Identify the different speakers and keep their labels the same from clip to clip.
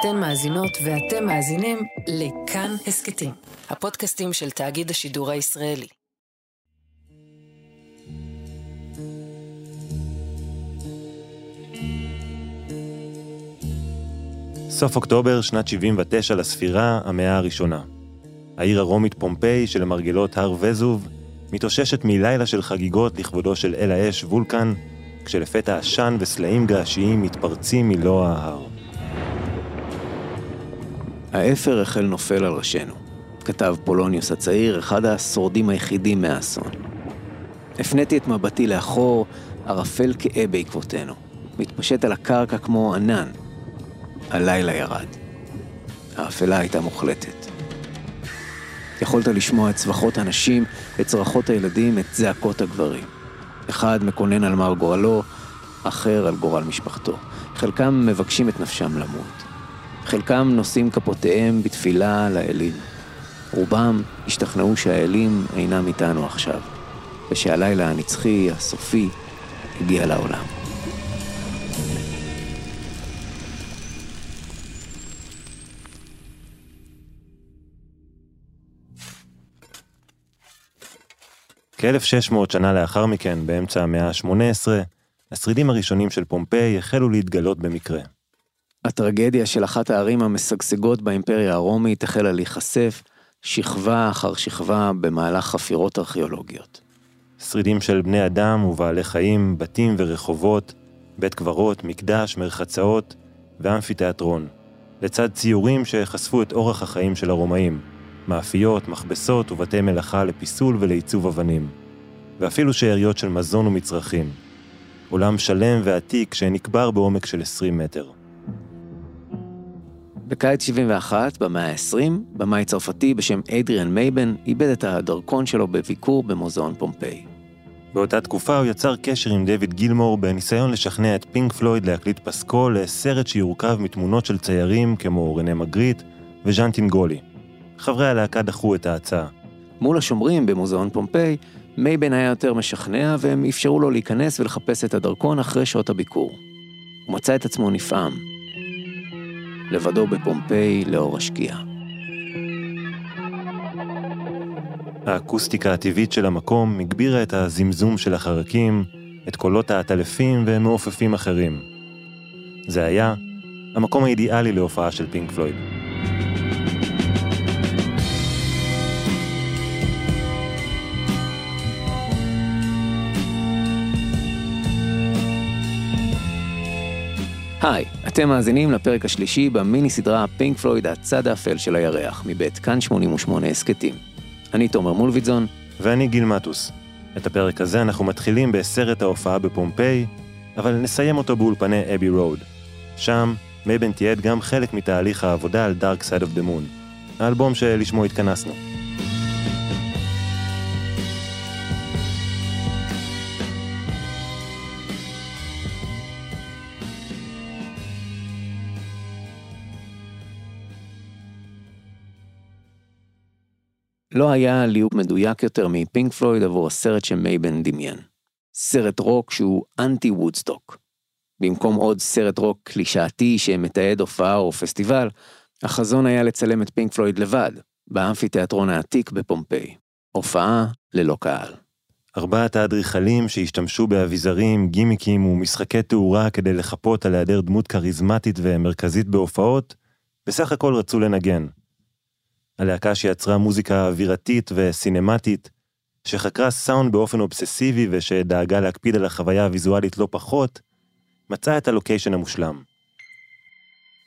Speaker 1: אתן מאזינות ואתם מאזינים לכאן הסכתים, הפודקאסטים של תאגיד השידור הישראלי.
Speaker 2: סוף אוקטובר, שנת 79 לספירה, המאה הראשונה. העיר הרומית פומפיי שלמרגלות הר וזוב מתאוששת מלילה של חגיגות לכבודו של אל האש וולקן, כשלפתע עשן וסלעים געשיים מתפרצים מלוא ההר.
Speaker 3: האפר החל נופל על ראשינו, כתב פליניוס הצעיר, אחד השורדים היחידים מהאסון. הפניתי את מבטי לאחור, ערפל כהה בעקבותינו, מתפשט על הקרקע כמו ענן. הלילה ירד. האפלה הייתה מוחלטת. יכולת לשמוע את צווחות הנשים, את צרחות הילדים, את זעקות הגברים. אחד מקונן על מר גורלו, אחר על גורל משפחתו. חלקם מבקשים את נפשם למות. חלקם נושאים כפותיהם בתפילה לאלים. רובם השתכנעו שהאלים אינם איתנו עכשיו, ושהלילה הנצחי, הסופי, הגיע לעולם.
Speaker 2: כ-1600 שנה לאחר מכן, באמצע המאה ה-18, השרידים הראשונים של פומפיי החלו להתגלות במקרה.
Speaker 3: הטרגדיה של אחת הערים המשגשגות באימפריה הרומית החלה להיחשף שכבה אחר שכבה במהלך חפירות ארכיאולוגיות.
Speaker 2: שרידים של בני אדם ובעלי חיים, בתים ורחובות, בית קברות, מקדש, מרחצאות ואמפיתיאטרון, לצד ציורים שחשפו את אורח החיים של הרומאים, מאפיות, מכבסות ובתי מלאכה לפיסול ולעיצוב אבנים, ואפילו שאריות של מזון ומצרכים. עולם שלם ועתיק שנקבר בעומק של 20 מטר.
Speaker 3: בקיץ 71, במאה ה-20, במאי צרפתי בשם אדריאן מייבן איבד את הדרכון שלו בביקור במוזיאון פומפיי.
Speaker 2: באותה תקופה הוא יצר קשר עם דויד גילמור בניסיון לשכנע את פינק פלויד להקליט פסקול לסרט שיורכב מתמונות של ציירים כמו רנה מגריט וז'אן טינגולי. חברי הלהקה דחו את ההצעה.
Speaker 3: מול השומרים במוזיאון פומפיי, מייבן היה יותר משכנע והם אפשרו לו להיכנס ולחפש את הדרכון אחרי שעות הביקור. הוא מצא את עצמו נפעם. לבדו בפומפיי לאור השקיעה.
Speaker 2: האקוסטיקה הטבעית של המקום הגבירה את הזמזום של החרקים, את קולות העטלפים ומעופפים אחרים. זה היה המקום האידיאלי להופעה של פינק פלויד.
Speaker 3: היי, אתם מאזינים לפרק השלישי במיני סדרה פינק פלויד הצד האפל של הירח, מבית כאן 88 הסכתים. אני תומר מולוידזון.
Speaker 2: ואני גיל מטוס. את הפרק הזה אנחנו מתחילים בסרט ההופעה בפומפיי, אבל נסיים אותו באולפני אבי רוד. שם, מייבן תיעד גם חלק מתהליך העבודה על Dark Side of the Moon, האלבום שלשמו התכנסנו.
Speaker 3: לא היה ליהוק מדויק יותר מפינק פלויד עבור הסרט שמייבן דמיין. סרט רוק שהוא אנטי וודסטוק. במקום עוד סרט רוק קלישאתי שמתעד הופעה או פסטיבל, החזון היה לצלם את פינק פלויד לבד, באמפיתיאטרון העתיק בפומפיי. הופעה ללא קהל.
Speaker 2: ארבעת האדריכלים שהשתמשו באביזרים, גימיקים ומשחקי תאורה כדי לחפות על היעדר דמות כריזמטית ומרכזית בהופעות, בסך הכל רצו לנגן. הלהקה שיצרה מוזיקה אווירתית וסינמטית, שחקרה סאונד באופן אובססיבי ושדאגה להקפיד על החוויה הוויזואלית לא פחות, מצאה את הלוקיישן המושלם.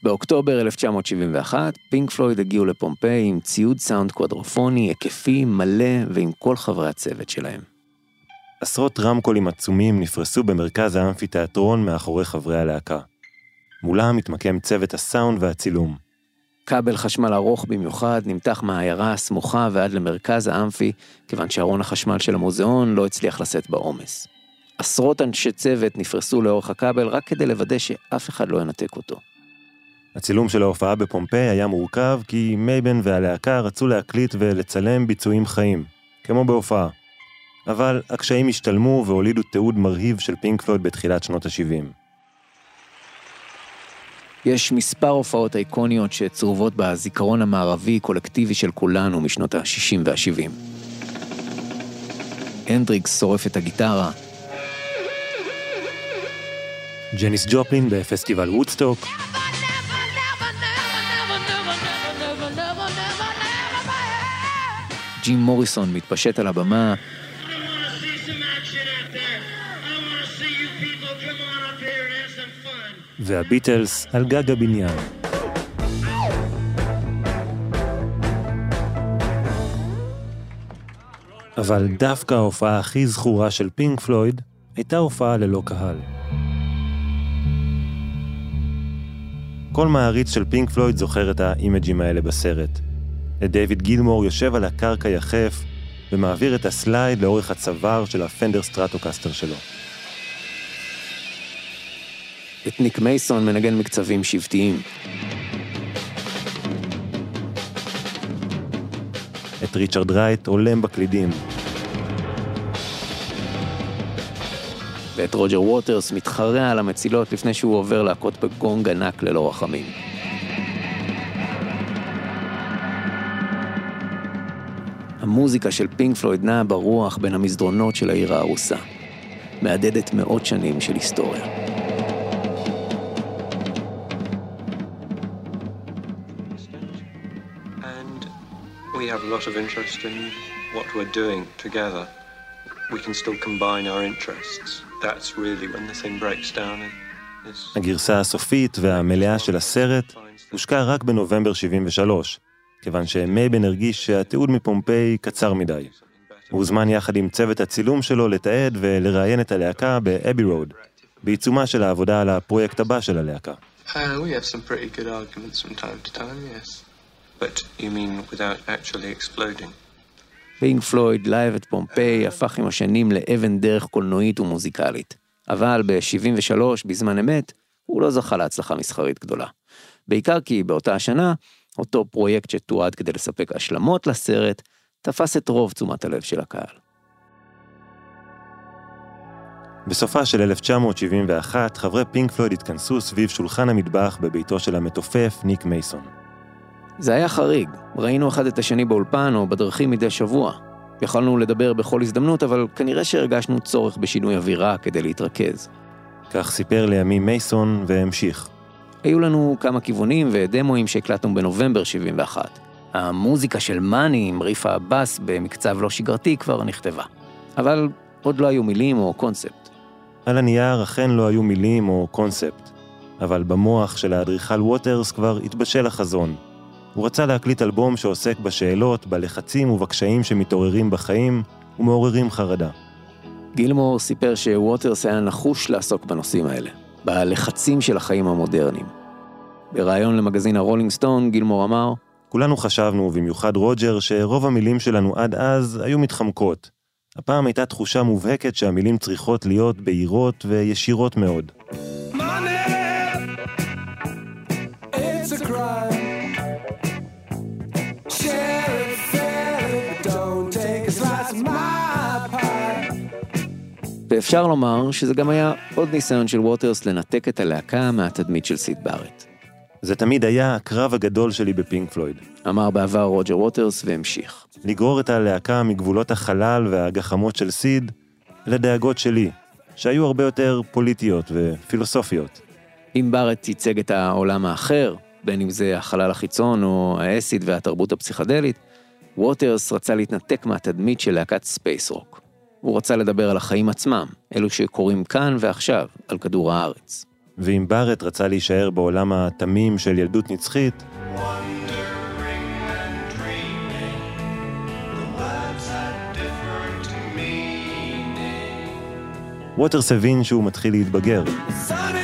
Speaker 3: באוקטובר 1971, פינק פלויד הגיעו לפומפיי עם ציוד סאונד קוואדרופוני, היקפי, מלא ועם כל חברי הצוות שלהם.
Speaker 2: עשרות רמקולים עצומים נפרסו במרכז האמפיתיאטרון מאחורי חברי הלהקה. מולם התמקם צוות הסאונד והצילום.
Speaker 3: כבל חשמל ארוך במיוחד נמתח מהעיירה הסמוכה ועד למרכז האמפי, כיוון שארון החשמל של המוזיאון לא הצליח לשאת בעומס. עשרות אנשי צוות נפרסו לאורך הכבל רק כדי לוודא שאף אחד לא ינתק אותו.
Speaker 2: הצילום של ההופעה בפומפיי היה מורכב כי מייבן והלהקה רצו להקליט ולצלם ביצועים חיים, כמו בהופעה. אבל הקשיים השתלמו והולידו תיעוד מרהיב של פינק פלויד בתחילת שנות ה-70.
Speaker 3: יש מספר הופעות איקוניות שצרובות בזיכרון המערבי-קולקטיבי של כולנו משנות ה-60 וה-70. הנדריקס שורף את הגיטרה,
Speaker 2: ג'ניס ג'ופלין בפסטיבל וודסטוק,
Speaker 3: ג'ים מוריסון מתפשט על הבמה,
Speaker 2: והביטלס על גג הבניין. אבל דווקא ההופעה הכי זכורה של פינק פלויד הייתה הופעה ללא קהל. כל מעריץ של פינק פלויד זוכר את האימג'ים האלה בסרט. דיוויד גילמור יושב על הקרקע יחף ומעביר את הסלייד לאורך הצוואר של הפנדר סטרטוקסטר שלו.
Speaker 3: את ניק מייסון מנגן מקצבים שבטיים.
Speaker 2: את ריצ'רד רייט הולם בקלידים.
Speaker 3: ואת רוג'ר ווטרס מתחרע על המצילות לפני שהוא עובר להכות בגונג ענק ללא רחמים. המוזיקה של פינק פלויד נעה ברוח בין המסדרונות של העיר ההרוסה. מהדהדת מאות שנים של היסטוריה.
Speaker 4: Have a lot of interest in what we're doing together. We can still combine our interests. That's really when the thing breaks down.
Speaker 2: הגרסה הסופית והמלאה של הסרט הושקע רק בנובמבר 73, כיוון שמייבן הרגיש שהתיעוד מפומפיי קצר מדי. הוא הוזמן יחד עם צוות הצילום שלו לתעד ולראיין את הלהקה באבי רוד, בעיצומה של העבודה על הפרויקט הבא של הלהקה.
Speaker 4: Uh, we have some pretty good arguments from time to time, yes. But you mean without actually exploding?
Speaker 3: פינק פלויד, Live at Pompeii, הפך עם השנים לאבן דרך קולנועית ומוזיקלית. אבל ב-73, בזמן אמת, הוא לא זכה להצלחה מסחרית גדולה. בעיקר כי באותה השנה, אותו פרויקט שתועד כדי לספק השלמות לסרט, תפס את רוב תשומת הלב של הקהל.
Speaker 2: בסופה של 1971, חברי פינק פלויד התכנסו סביב שולחן המטבח בביתו של המתופף ניק מייסון.
Speaker 3: זה היה חריג, ראינו אחד את השני באולפן או בדרכים מדי שבוע. יכולנו לדבר בכל הזדמנות, אבל כנראה שהרגשנו צורך בשינוי אווירה כדי להתרכז.
Speaker 2: כך סיפר לימים מייסון והמשיך.
Speaker 3: היו לנו כמה כיוונים ודמואים שהקלטנו בנובמבר 71. המוזיקה של מאני עם ריף הבאס במקצב לא שגרתי כבר נכתבה. אבל עוד לא היו מילים או קונספט.
Speaker 2: על הנייר אכן לא היו מילים או קונספט, אבל במוח של האדריכל ווטרס כבר התבשל החזון. הוא רצה להקליט אלבום שעוסק בשאלות, בלחצים ובקשיים שמתעוררים בחיים ומעוררים חרדה.
Speaker 3: גילמור סיפר שווטרס היה נחוש לעסוק בנושאים האלה, בלחצים של החיים המודרניים. בריאיון למגזין הרולינג סטון, גילמור אמר,
Speaker 2: כולנו חשבנו, במיוחד רוג'ר, שרוב המילים שלנו עד אז היו מתחמקות. הפעם הייתה תחושה מובהקת שהמילים צריכות להיות בהירות וישירות מאוד.
Speaker 3: ואפשר לומר שזה גם היה עוד ניסיון של ווטרס לנתק את הלהקה מהתדמית של סיד בארט.
Speaker 2: זה תמיד היה הקרב הגדול שלי בפינק פלויד.
Speaker 3: אמר בעבר רוג'ר ווטרס והמשיך.
Speaker 2: לגרור את הלהקה מגבולות החלל והגחמות של סיד לדאגות שלי, שהיו הרבה יותר פוליטיות ופילוסופיות.
Speaker 3: אם בארט ייצג את העולם האחר, בין אם זה החלל החיצון או האסיד והתרבות הפסיכדלית, ווטרס רצה להתנתק מהתדמית של להקת ספייס רוק. הוא רצה לדבר על החיים עצמם, אלו שקורים כאן ועכשיו, על כדור הארץ.
Speaker 2: ואם בארט רצה להישאר בעולם התמים של ילדות נצחית, ווטרס הבין שהוא מתחיל להתבגר,
Speaker 5: Sun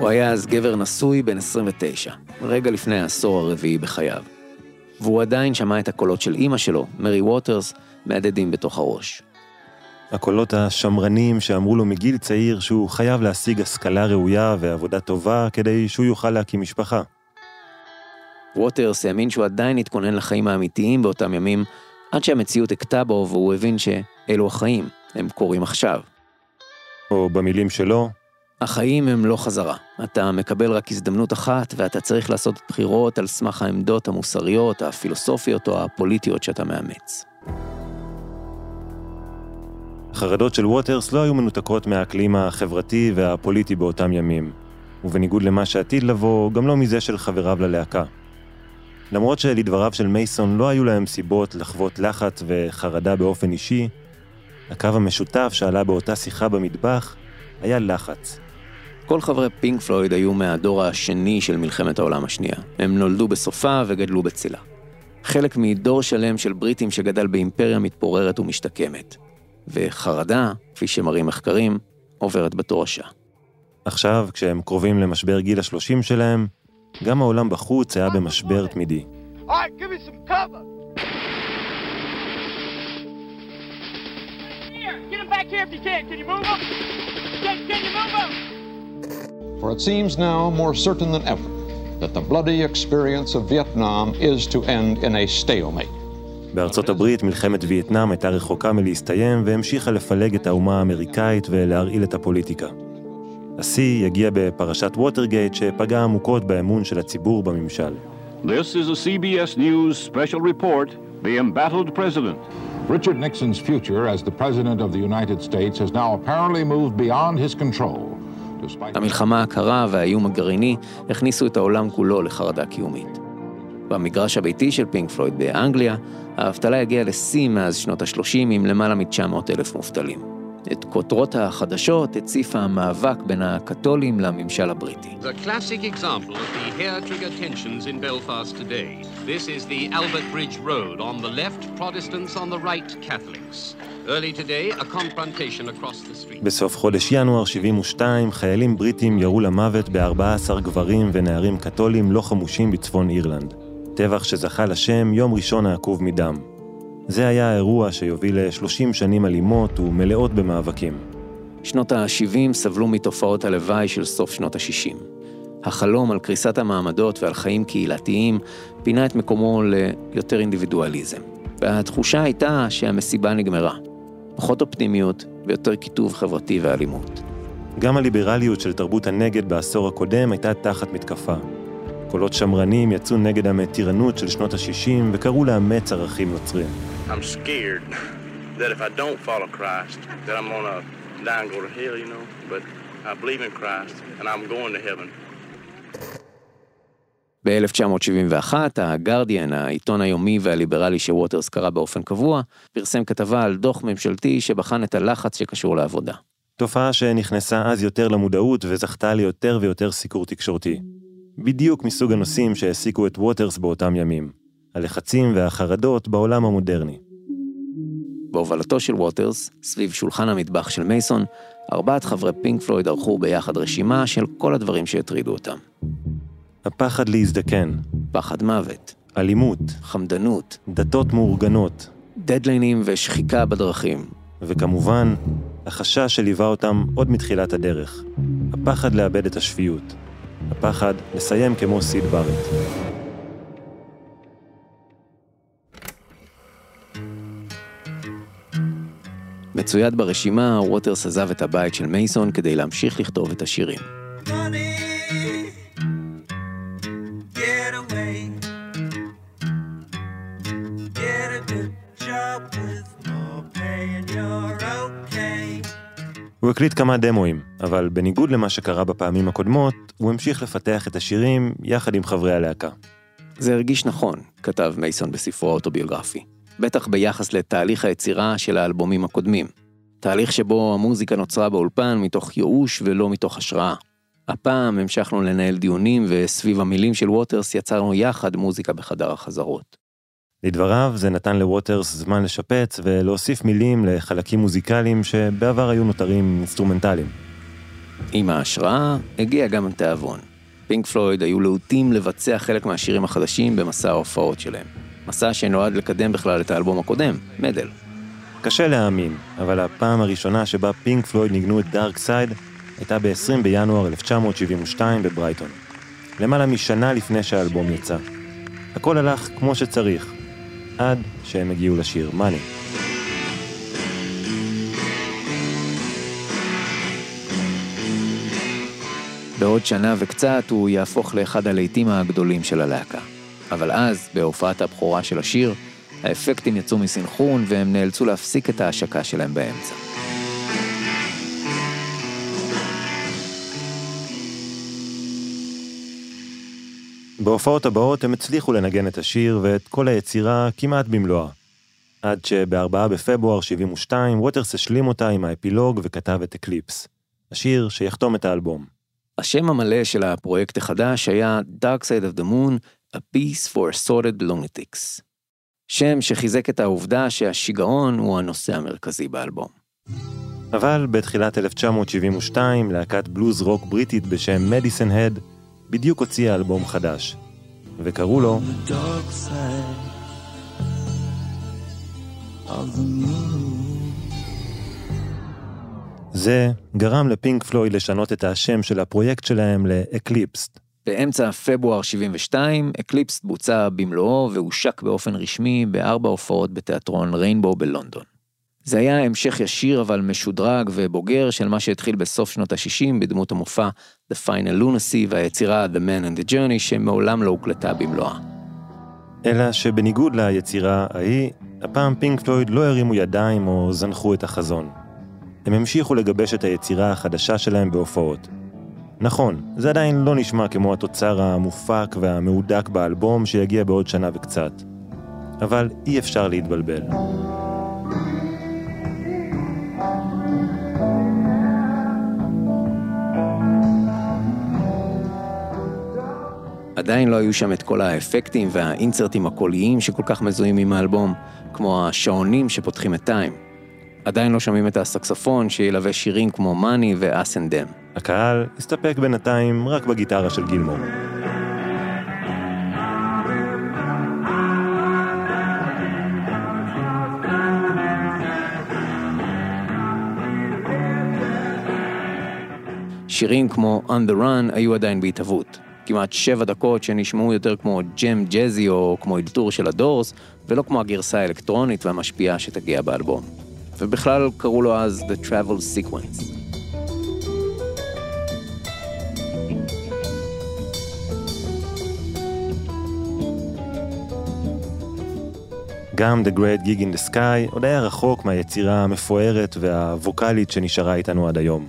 Speaker 3: הוא היה אז גבר נשוי בן 29, רגע לפני העשור הרביעי בחייו. והוא עדיין שמע את הקולות של אימא שלו, מרי ווטרס, מהדהדים בתוך הראש.
Speaker 2: הקולות השמרנים שאמרו לו מגיל צעיר שהוא חייב להשיג השכלה ראויה ועבודה טובה כדי שהוא יוכל להקים משפחה.
Speaker 3: ווטרס האמין שהוא עדיין התכונן לחיים האמיתיים באותם ימים, עד שהמציאות הכתה בו והוא הבין שאלו החיים, הם קורים עכשיו.
Speaker 2: או במילים שלו,
Speaker 3: החיים הם לא חזרה. אתה מקבל רק הזדמנות אחת, ואתה צריך לעשות בחירות על סמך העמדות המוסריות, הפילוסופיות או הפוליטיות שאתה מאמץ.
Speaker 2: החרדות של ווטרס לא היו מנותקות מהאקלים החברתי והפוליטי באותם ימים, ובניגוד למה שעתיד לבוא, גם לא מזה של חבריו ללהקה. למרות שלדבריו של מייסון לא היו להם סיבות לחוות לחץ וחרדה באופן אישי, הקו המשותף שעלה באותה שיחה במטבח היה לחץ.
Speaker 3: כל חברי פינק פלויד היו מהדור השני של מלחמת העולם השנייה. הם נולדו בסופה וגדלו בצילה. חלק מדור שלם של בריטים שגדל באימפריה מתפוררת ומשתקמת. וחרדה, כפי שמראים מחקרים, עוברת בתורשה.
Speaker 2: עכשיו, כשהם קרובים למשבר גיל השלושים שלהם, גם העולם בחוץ היה במשבר תמידי.
Speaker 6: Get him back here if you can. Can you move him? Can, can you move him?
Speaker 7: For it seems now more certain than ever that the bloody experience of Vietnam is to end in a stalemate.
Speaker 2: בארצות הברית מלחמת וייטנאם הייתה רחוקה מלהסתיים והמשיכה לפלג את האומה האמריקאית ולהרעיל את הפוליטיקה. השיא יגיע בפרשת ווטרגייט שפגע עמוקות באמון של הציבור בממשל.
Speaker 8: This is a CBS News special report. The embattled president.
Speaker 9: Richard Nixon's future as the President of the United States has now apparently moved beyond his control.
Speaker 3: המלחמה הקרה והאיום הגרעיני הכניסו את העולם כולו לחרדה קיומית. במגרש הביתי של פינק פלויד באנגליה, האבטלה הגיעה לשיא מאז שנות ה-30 עם למעלה מ-900 אלף מובטלים. את כותרות החדשות הציף המאבק בין הקתולים לממשל הבריטי.
Speaker 10: The classic example of the hair-trigger tensions in Belfast today. This is the Albert Bridge Road. On the left, Protestants, on the right, Catholics. Early today, a confrontation across the street.
Speaker 2: בסוף חודש ינואר 72, חיילים בריטים ירו למוות ב-14 גברים ונערים קתולים לא חמושים בצפון אירלנד. טבח שזכה לשם יום ראשון העקוב מדם. זה היה האירוע שיוביל ל-30 שנים אלימות ומלאות במאבקים.
Speaker 3: שנות ה-70 סבלו מתופעות הלוואי של סוף שנות ה-60. החלום על קריסת המעמדות ועל חיים קהילתיים פינה את מקומו ליותר אינדיבידואליזם. והתחושה הייתה שהמסיבה נגמרה. פחות אופטימיות ויותר קיטוב חברתי ואלימות.
Speaker 2: גם הליברליות של תרבות הנגד בעשור הקודם הייתה תחת מתקפה. קולות שמרנים יצאו נגד המתירנות של שנות ה-60 וקראו לאמץ ערכים נוצרים.
Speaker 11: I'm scared that if I don't follow Christ, that I'm gonna die and go to hell, you know. But I believe in Christ and I'm going to heaven.
Speaker 3: ב-1971, הגרדיאן, העיתון היומי והליברלי שווטרס קרא באופן קבוע, פרסם כתבה על דוח ממשלתי שבחן את הלחץ שקשור לעבודה.
Speaker 2: תופעה שנכנסה אז יותר למודעות וזכתה ליותר ויותר סיקור תקשורתי. בדיוק מסוג הנושאים שהעסיקו את ווטרס באותם ימים. הלחצים והחרדות בעולם המודרני.
Speaker 3: בהובלתו של ווטרס, סביב שולחן המטבח של מייסון, ארבעת חברי פינק פלויד ערכו ביחד רשימה של כל הדברים שהטרידו אותם.
Speaker 2: הפחד להזדקן,
Speaker 3: פחד מוות,
Speaker 2: אלימות,
Speaker 3: חמדנות,
Speaker 2: דתות מאורגנות,
Speaker 3: דדליינים ושחיקה בדרכים.
Speaker 2: וכמובן, החשש שליווה אותם עוד מתחילת הדרך. הפחד לאבד את השפיות. הפחד לסיים כמו סיד בארט.
Speaker 3: מצויד ברשימה, ווטרס עזב את הבית של מייסון כדי להמשיך לכתוב את השירים.
Speaker 2: הוא הקליט כמה דמואים, אבל בניגוד למה שקרה בפעמים הקודמות, הוא המשיך לפתח את השירים יחד עם חברי הלהקה.
Speaker 3: זה הרגיש נכון, כתב מייסון בספרו האוטוביוגרפי. בטח ביחס לתהליך היצירה של האלבומים הקודמים. תהליך שבו המוזיקה נוצרה באולפן מתוך ייאוש ולא מתוך השראה. הפעם המשכנו לנהל דיונים וסביב המילים של ווטרס יצרנו יחד מוזיקה בחדר החזרות.
Speaker 2: לדבריו, זה נתן לווטרס זמן לשפץ ולהוסיף מילים לחלקים מוזיקליים שבעבר היו נותרים אינסטרומנטליים.
Speaker 3: עם ההשראה הגיע גם התיאבון. פינק פלויד היו להוטים לבצע חלק מהשירים החדשים במסע ההופעות שלהם. מסע שנועד לקדם בכלל את האלבום הקודם, Meddle.
Speaker 2: קשה להאמין, אבל הפעם הראשונה שבה פינק פלויד ניגנו את Dark Side הייתה ב-20 בינואר 1972 בברייטון. למעלה משנה לפני שהאלבום יצא. הכל הלך כמו שצריך, עד שהם הגיעו לשיר Money.
Speaker 3: בעוד שנה וקצת הוא יהפוך לאחד הלהיטים הגדולים של הלהקה. אבל אז, בהופעת הבכורה של השיר, האפקטים יצאו מסנכרון והם נאלצו להפסיק את ההשקה שלהם באמצע.
Speaker 2: בהופעות הבאות הם הצליחו לנגן את השיר ואת כל היצירה כמעט במלואה. עד שב-4 בפברואר 72 ווטרס השלים אותה עם האפילוג וכתב את Eclipse, השיר שיחתום את האלבום.
Speaker 3: השם המלא של הפרויקט החדש היה Dark Side of the Moon, A Piece for Assorted Lunatics. שם שחיזק את העובדה שהשיגעון הוא הנושא המרכזי באלבום.
Speaker 2: אבל בתחילת 1972, להקת בלוז רוק בריטית בשם מדיסון הד, בדיוק הוציאה אלבום חדש, וקראו לו זה גרם לפינק פלויד לשנות את השם של הפרויקט שלהם ל Eclipse.
Speaker 3: באמצע פברואר 72, Eclipse בוצע במלואו והושק באופן רשמי בארבע הופעות בתיאטרון ריינבו בלונדון. זה היה המשך ישיר אבל משודרג ובוגר של מה שהתחיל בסוף שנות ה-60 בדמות המופע The Final Lunacy והיצירה The Man and the Journey שמעולם לא הוקלטה במלואה.
Speaker 2: אלא שבניגוד ליצירה ההיא, הפעם פינק פלויד לא הרימו ידיים או זנחו את החזון. הם המשיכו לגבש את היצירה החדשה שלהם בהופעות. נכון, זה עדיין לא נשמע כמו התוצר המופק והמהודק באלבום שיגיע בעוד שנה וקצת. אבל אי אפשר להתבלבל.
Speaker 3: עדיין לא היו שם את כל האפקטים והאינסרטים הקוליים שכל כך מזוהים עם האלבום, כמו השעונים שפותחים את טיים. עדיין לא שומעים את הסקסופון שילווה שירים כמו מאני ואס אנד דם.
Speaker 2: הקהל הסתפק בינתיים רק בגיטרה של גילמור.
Speaker 3: שירים כמו On the Run היו עדיין בהתהוות. כמעט שבע דקות שנשמעו יותר כמו ג'ם ג'אזי או כמו אלתור של הדורס, ולא כמו הגרסה האלקטרונית והמשפיעה שתגיע באלבום. ובכלל קראו לו אז The Travel Sequence.
Speaker 2: גם The Great Gig in the Sky עוד היה רחוק מהיצירה המפוארת והווקאלית שנשארה איתנו עד היום.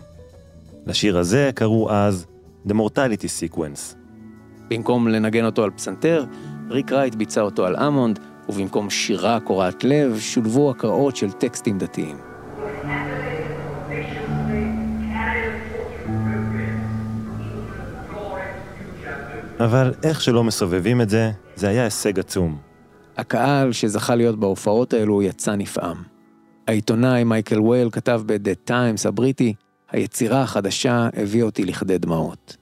Speaker 2: לשיר הזה קראו אז The Mortality Sequence.
Speaker 3: במקום לנגן אותו על פסנתר, ריק רייט ביצע אותו על אמונד, ובמקום שירה קורעת לב, שולבו הקראות של טקסטים דתיים.
Speaker 2: אבל איך שלא מסובבים את זה, זה היה הישג עצום.
Speaker 3: הקהל שזכה להיות בהופעות האלו יצא נפעם. העיתונאי מייקל וייל כתב ב-The Times הבריטי, היצירה החדשה הביאה אותי לכדי דמעות.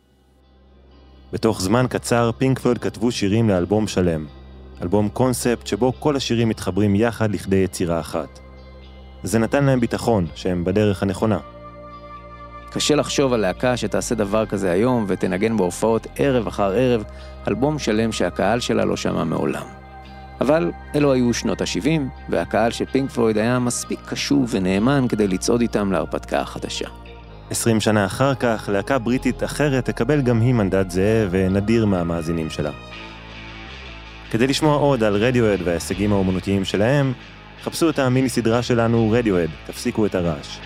Speaker 2: בתוך זמן קצר פינק פלויד כתבו שירים לאלבום שלם. אלבום קונספט שבו כל השירים מתחברים יחד לכדי יצירה אחת. זה נתן להם ביטחון שהם בדרך הנכונה.
Speaker 3: קשה לחשוב על להקה שתעשה דבר כזה היום ותנגן בהופעות ערב אחר ערב, אלבום שלם שהקהל שלה לא שמע מעולם. אבל אלו היו שנות ה-70, והקהל של פינק פלויד היה מספיק קשוב ונאמן כדי לצעוד איתם להרפתקה החדשה.
Speaker 2: עשרים שנה אחר כך, להקה בריטית אחרת תקבל גם היא מנדט זהה ונדיר מהמאזינים שלה. כדי לשמוע עוד על רדיואד וההישגים האומנותיים שלהם, חפשו את המיני סדרה שלנו רדיואד, תפסיקו את הרעש.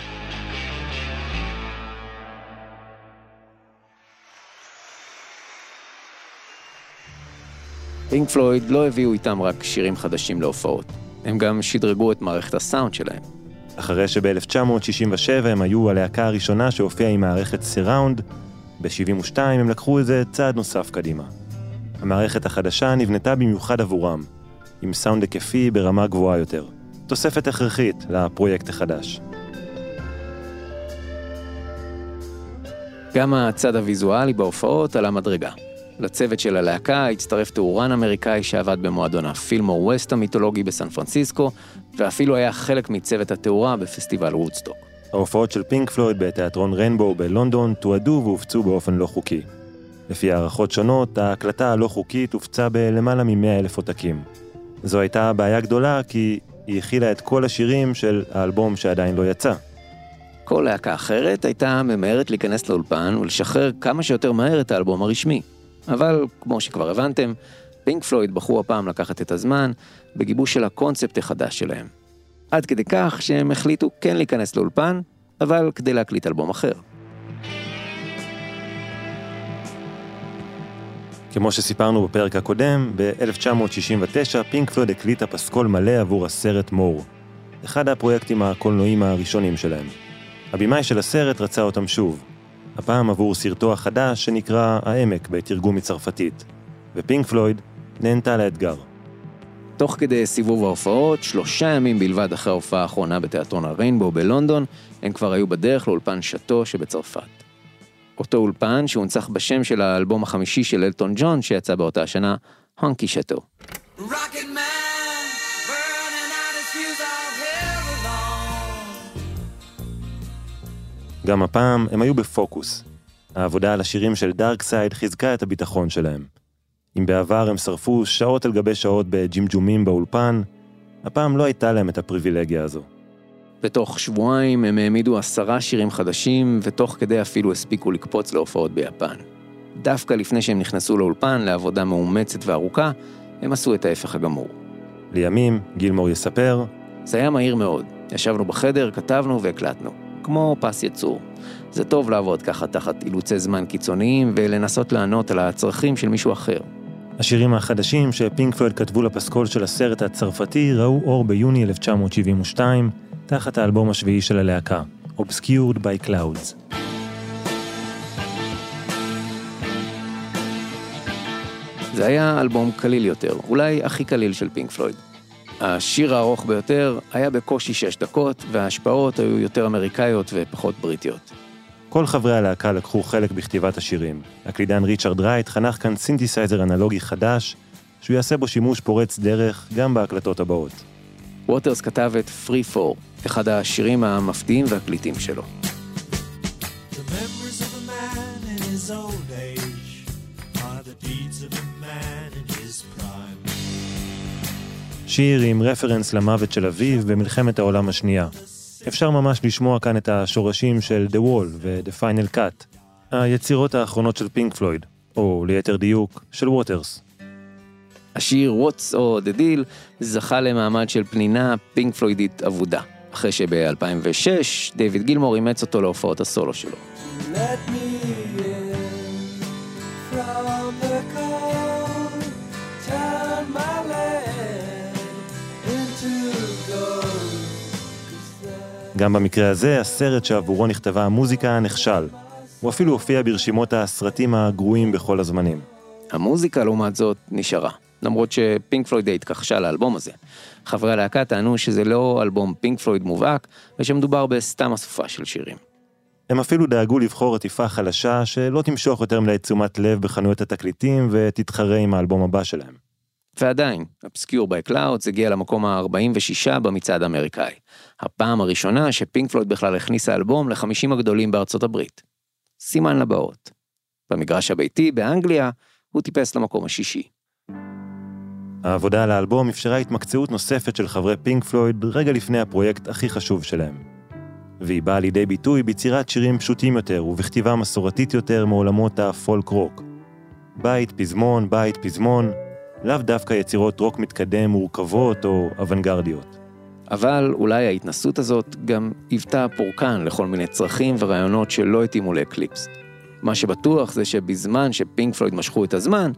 Speaker 3: פינק פלויד לא הביאו איתם רק שירים חדשים להופעות, הם גם שדרגו את מערכת הסאונד שלהם.
Speaker 2: אחרי שב-1967 הם היו הלהקה הראשונה שהופיעה עם מערכת סיראונד, ב-72 הם לקחו את זה צעד נוסף קדימה. המערכת החדשה נבנתה במיוחד עבורם, עם סאונד היקפי ברמה גבוהה יותר. תוספת הכרחית לפרויקט החדש.
Speaker 3: גם הצד הוויזואלי בהופעות עלה מדרגה. לצוות של הלהקה הצטרף תאורן אמריקאי שעבד במועדון הפילמור ווסט המיתולוגי בסן פרנסיסקו, ואפילו היה חלק מצוות התאורה בפסטיבל וודסטוק.
Speaker 2: ההופעות של פינק פלויד בתיאטרון ריינבואו בלונדון תועדו והופצו באופן לא חוקי. לפי הערכות שונות, ההקלטה הלא חוקית הופצה בלמעלה מ-100 אלף עותקים. זו הייתה בעיה גדולה כי היא הכילה את כל השירים של האלבום שעדיין לא יצא.
Speaker 3: כל להקה אחרת הייתה ממהרת להיכנס לאולפן ולשחרר כמה שיותר מהר את האלבום הרשמי. אבל, כמו שכבר הבנתם, פינק פלויד בחרו הפעם לקחת את הזמן בגיבוש של הקונספט החדש שלהם. עד כדי כך שהם החליטו כן להיכנס לאולפן, אבל כדי להקליט אלבום אחר.
Speaker 2: כמו שסיפרנו בפרק הקודם, ב-1969 פינק פלויד הקליטה פסקול מלא עבור הסרט מור, אחד הפרויקטים הקולנועיים הראשונים שלהם. הבמאי של הסרט רצה אותם שוב, הפעם עבור סרטו החדש שנקרא העמק בתרגום מצרפתית, ופינק פלויד נהנתה לאתגר.
Speaker 3: תוך כדי סיבוב ההופעות, שלושה ימים בלבד אחרי ההופעה האחרונה בתיאטרון הריינבו בלונדון, הם כבר היו בדרך לאולפן שאטו שבצרפת. אותו אולפן שהונצח בשם של האלבום החמישי של אלטון ג'ון שיצא באותה השנה, הונקי שאטו.
Speaker 2: גם הפעם הם היו בפוקוס. העבודה על השירים של Dark Side חיזקה את הביטחון שלהם. אם בעבר הם שרפו שעות על גבי שעות בג'ימג'ומים באולפן, הפעם לא הייתה להם את הפריבילגיה הזו.
Speaker 3: בתוך שבועיים הם העמידו עשרה שירים חדשים, ותוך כדי אפילו הספיקו לקפוץ להופעות ביפן. דווקא לפני שהם נכנסו לאולפן לעבודה מאומצת וארוכה, הם עשו את ההפך הגמור.
Speaker 2: לימים, גילמור יספר,
Speaker 3: זה היה מהיר מאוד. ישבנו בחדר, כתבנו והקלטנו. כמו פס יצור. זה טוב לעבוד ככה תחת אילוצי זמן קיצוניים ולנסות לענות על הצרכים של מישהו אחר.
Speaker 2: השירים החדשים שפינק פלויד כתבו לפסקול של הסרט הצרפתי ראו אור ביוני 1972, תחת האלבום השביעי של הלהקה, Obscured by Clouds.
Speaker 3: זה היה אלבום קליל יותר, אולי הכי קליל של פינק פלויד. השיר הארוך ביותר היה בקושי שש דקות, וההשפעות היו יותר אמריקאיות ופחות בריטיות.
Speaker 2: כל חברי הלהקה לקחו חלק בכתיבת השירים. הקלידן ריצ'רד רייט חנך כאן סינתסייזר אנלוגי חדש, שהוא יעשה בו שימוש פורץ דרך גם בהקלטות הבאות.
Speaker 3: ווטרס כתב את Free Four, אחד השירים המפתיעים והקליטים שלו.
Speaker 2: שיר עם רפרנס למוות של אביו במלחמת העולם השנייה. אפשר ממש לשמוע כאן את השורשים של The Wall ו-The Final Cut, היצירות האחרונות של פינק פלויד, או ליתר דיוק, של ווטרס.
Speaker 3: השיר What's או The Deal זכה למעמד של פנינה פינק פלוידית אבודה, אחרי שב-2006 דיוויד גילמור אימץ אותו להופעות הסולו שלו. Let me
Speaker 2: גם במקרה הזה, הסרט שעבורו נכתבה המוזיקה נכשל. הוא אפילו הופיע ברשימות הסרטים הגרועים בכל הזמנים.
Speaker 3: המוזיקה, לעומת זאת, נשארה. למרות שפינק פלויד התכחשה לאלבום הזה. חברי הלהקה טענו שזה לא אלבום פינק פלויד מובהק, ושמדובר בסתם אסופה של שירים.
Speaker 2: הם אפילו דאגו לבחור עטיפה חלשה שלא תמשוך יותר מדי תשומת לב בחנויות התקליטים ותתחרה עם האלבום הבא שלהם.
Speaker 3: ועדיין, Obscure by Clouds הגיע למקום ה-46 במצעד האמריקאי. הפעם הראשונה שפינק פלויד בכלל הכניסה אלבום ל-50 הגדולים בארצות הברית. סימן לבאות. במגרש הביתי, באנגליה, הוא טיפס למקום השישי.
Speaker 2: העבודה על האלבום אפשרה התמקצעות נוספת של חברי פינק פלויד רגע לפני הפרויקט הכי חשוב שלהם. והיא באה לידי ביטוי ביצירת שירים פשוטים יותר ובכתיבה מסורתית יותר מעולמות הפולק רוק. בית, פזמון, בית, פזמון, לאו דווקא יצירות רוק מתקדם מורכבות או אוונגרדיות.
Speaker 3: אבל אולי ההתנסות הזאת גם היוותה פורקן לכל מיני צרכים ורעיונות שלא התאימו לאקליפס. מה שבטוח זה שבזמן שפינק פלויד משכו את הזמן,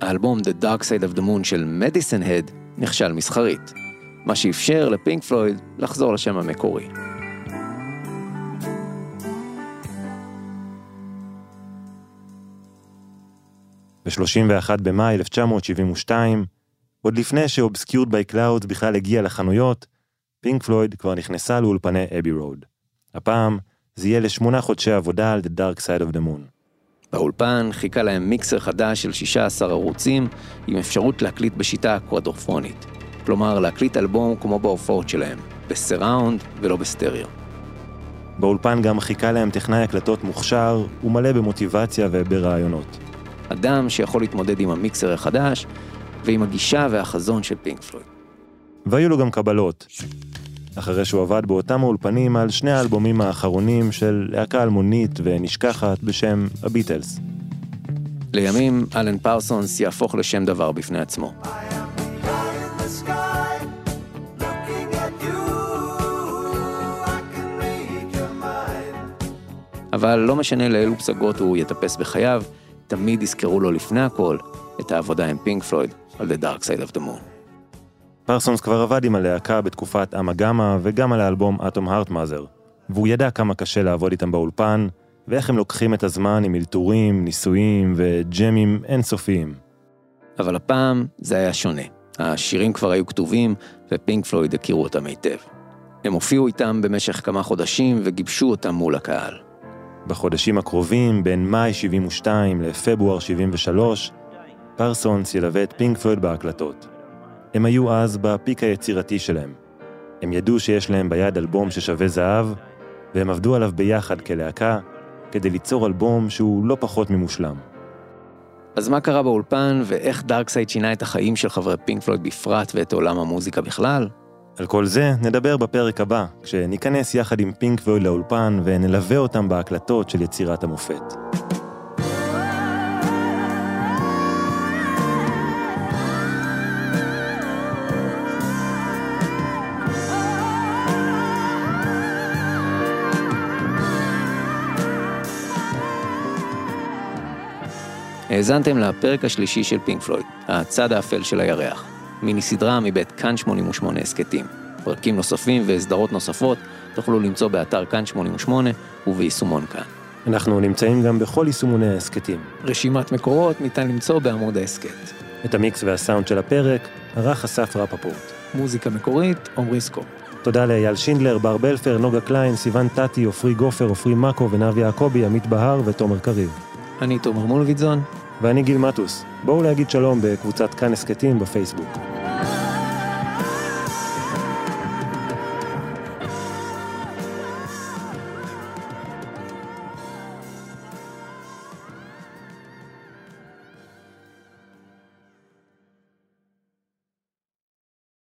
Speaker 3: האלבום The Dark Side of the Moon של מדיסון הד נכשל מסחרית, מה שאפשר לפינק פלויד לחזור לשם המקורי.
Speaker 2: ב-31 במאי 1972, עוד לפני ש Obscured by Clouds בכלל הגיע לחנויות, פינק פלויד כבר נכנסה לאולפני אבי רוד. הפעם זה יהיה לשמונה חודשי עבודה על The Dark Side of the Moon.
Speaker 3: באולפן חיכה להם מיקסר חדש של 16 ערוצים, עם אפשרות להקליט בשיטה קוואדרופונית. כלומר, להקליט אלבום כמו בהופעות שלהם, ב surround ולא בסטריאו.
Speaker 2: באולפן גם חיכה להם טכנאי הקלטות מוכשר ומלא במוטיבציה וברעיונות.
Speaker 3: אדם שיכול להתמודד עם המיקסר החדש ועם הגישה והחזון של פינק פלויד.
Speaker 2: והיו לו גם קבלות. אחרי שהוא עבד באותם האולפנים על שני האלבומים האחרונים של להקה אלמונית ונשכחת בשם הביטלס.
Speaker 3: לימים, אלן פרסונס יהפוך לשם דבר בפני עצמו. אבל לא משנה לאילו פסגות הוא יטפס בחייו, תמיד יזכרו לו לפני הכל את העבודה עם פינק פלויד על The Dark Side of the Moon.
Speaker 2: פרסונס כבר עבד עם הלהקה בתקופת אמה גמא וגם על האלבום אטום הארטמאזר, והוא ידע כמה קשה לעבוד איתם באולפן, ואיך הם לוקחים את הזמן עם אלתורים, ניסויים וג'מים אינסופיים.
Speaker 3: אבל הפעם זה היה שונה. השירים כבר היו כתובים, ופינק פלויד הכירו אותם היטב. הם הופיעו איתם במשך כמה חודשים וגיבשו אותם מול הקהל.
Speaker 2: בחודשים הקרובים, בין מאי 72 לפברואר 73, פרסונס ילווה את פינק פלויד בהקלטות. הם היו אז ב peak היצירתי שלהם. הם ידעו שיש להם ביד אלבום ששווה זהב, והם עבדו עליו ביחד כלהקה, כדי ליצור אלבום שהוא לא פחות ממושלם.
Speaker 3: אז מה קרה באולפן, ואיך Dark Side שינה את החיים של חברי פינק פלויד בפרט ואת עולם המוזיקה בכלל?
Speaker 2: על כל זה נדבר בפרק הבא, כשניכנס יחד עם פינק פלויד לאולפן ונלווה אותם בהקלטות של יצירת המופת.
Speaker 3: האזנתם לפרק השלישי של פינק פלויד, הצד האפל של הירח, מיני סדרה מבית כאן 88 הסכתים. פרקים נוספים וסדרות נוספות תוכלו למצוא באתר כאן 88 וביישומון כאן.
Speaker 2: אנחנו נמצאים גם בכל יישומוני ההסכתים.
Speaker 3: רשימת מקורות ניתן למצוא בעמוד ההסכת.
Speaker 2: את המיקס והסאונד של הפרק ערך אסף רפפורט.
Speaker 3: מוזיקה מקורית, עמרי סקופ.
Speaker 2: תודה לאייל שינדלר, בר בלפר, נוגה קליין, סיון טטי, עופרי גופר, עופרי מאקו ונבי יעקבי, עמית בהר ותומר קריב.
Speaker 3: אני תומר מולוידזון.
Speaker 2: ואני גיל מטוס. בואו להגיד שלום בקבוצת כאן הסכתים בפייסבוק.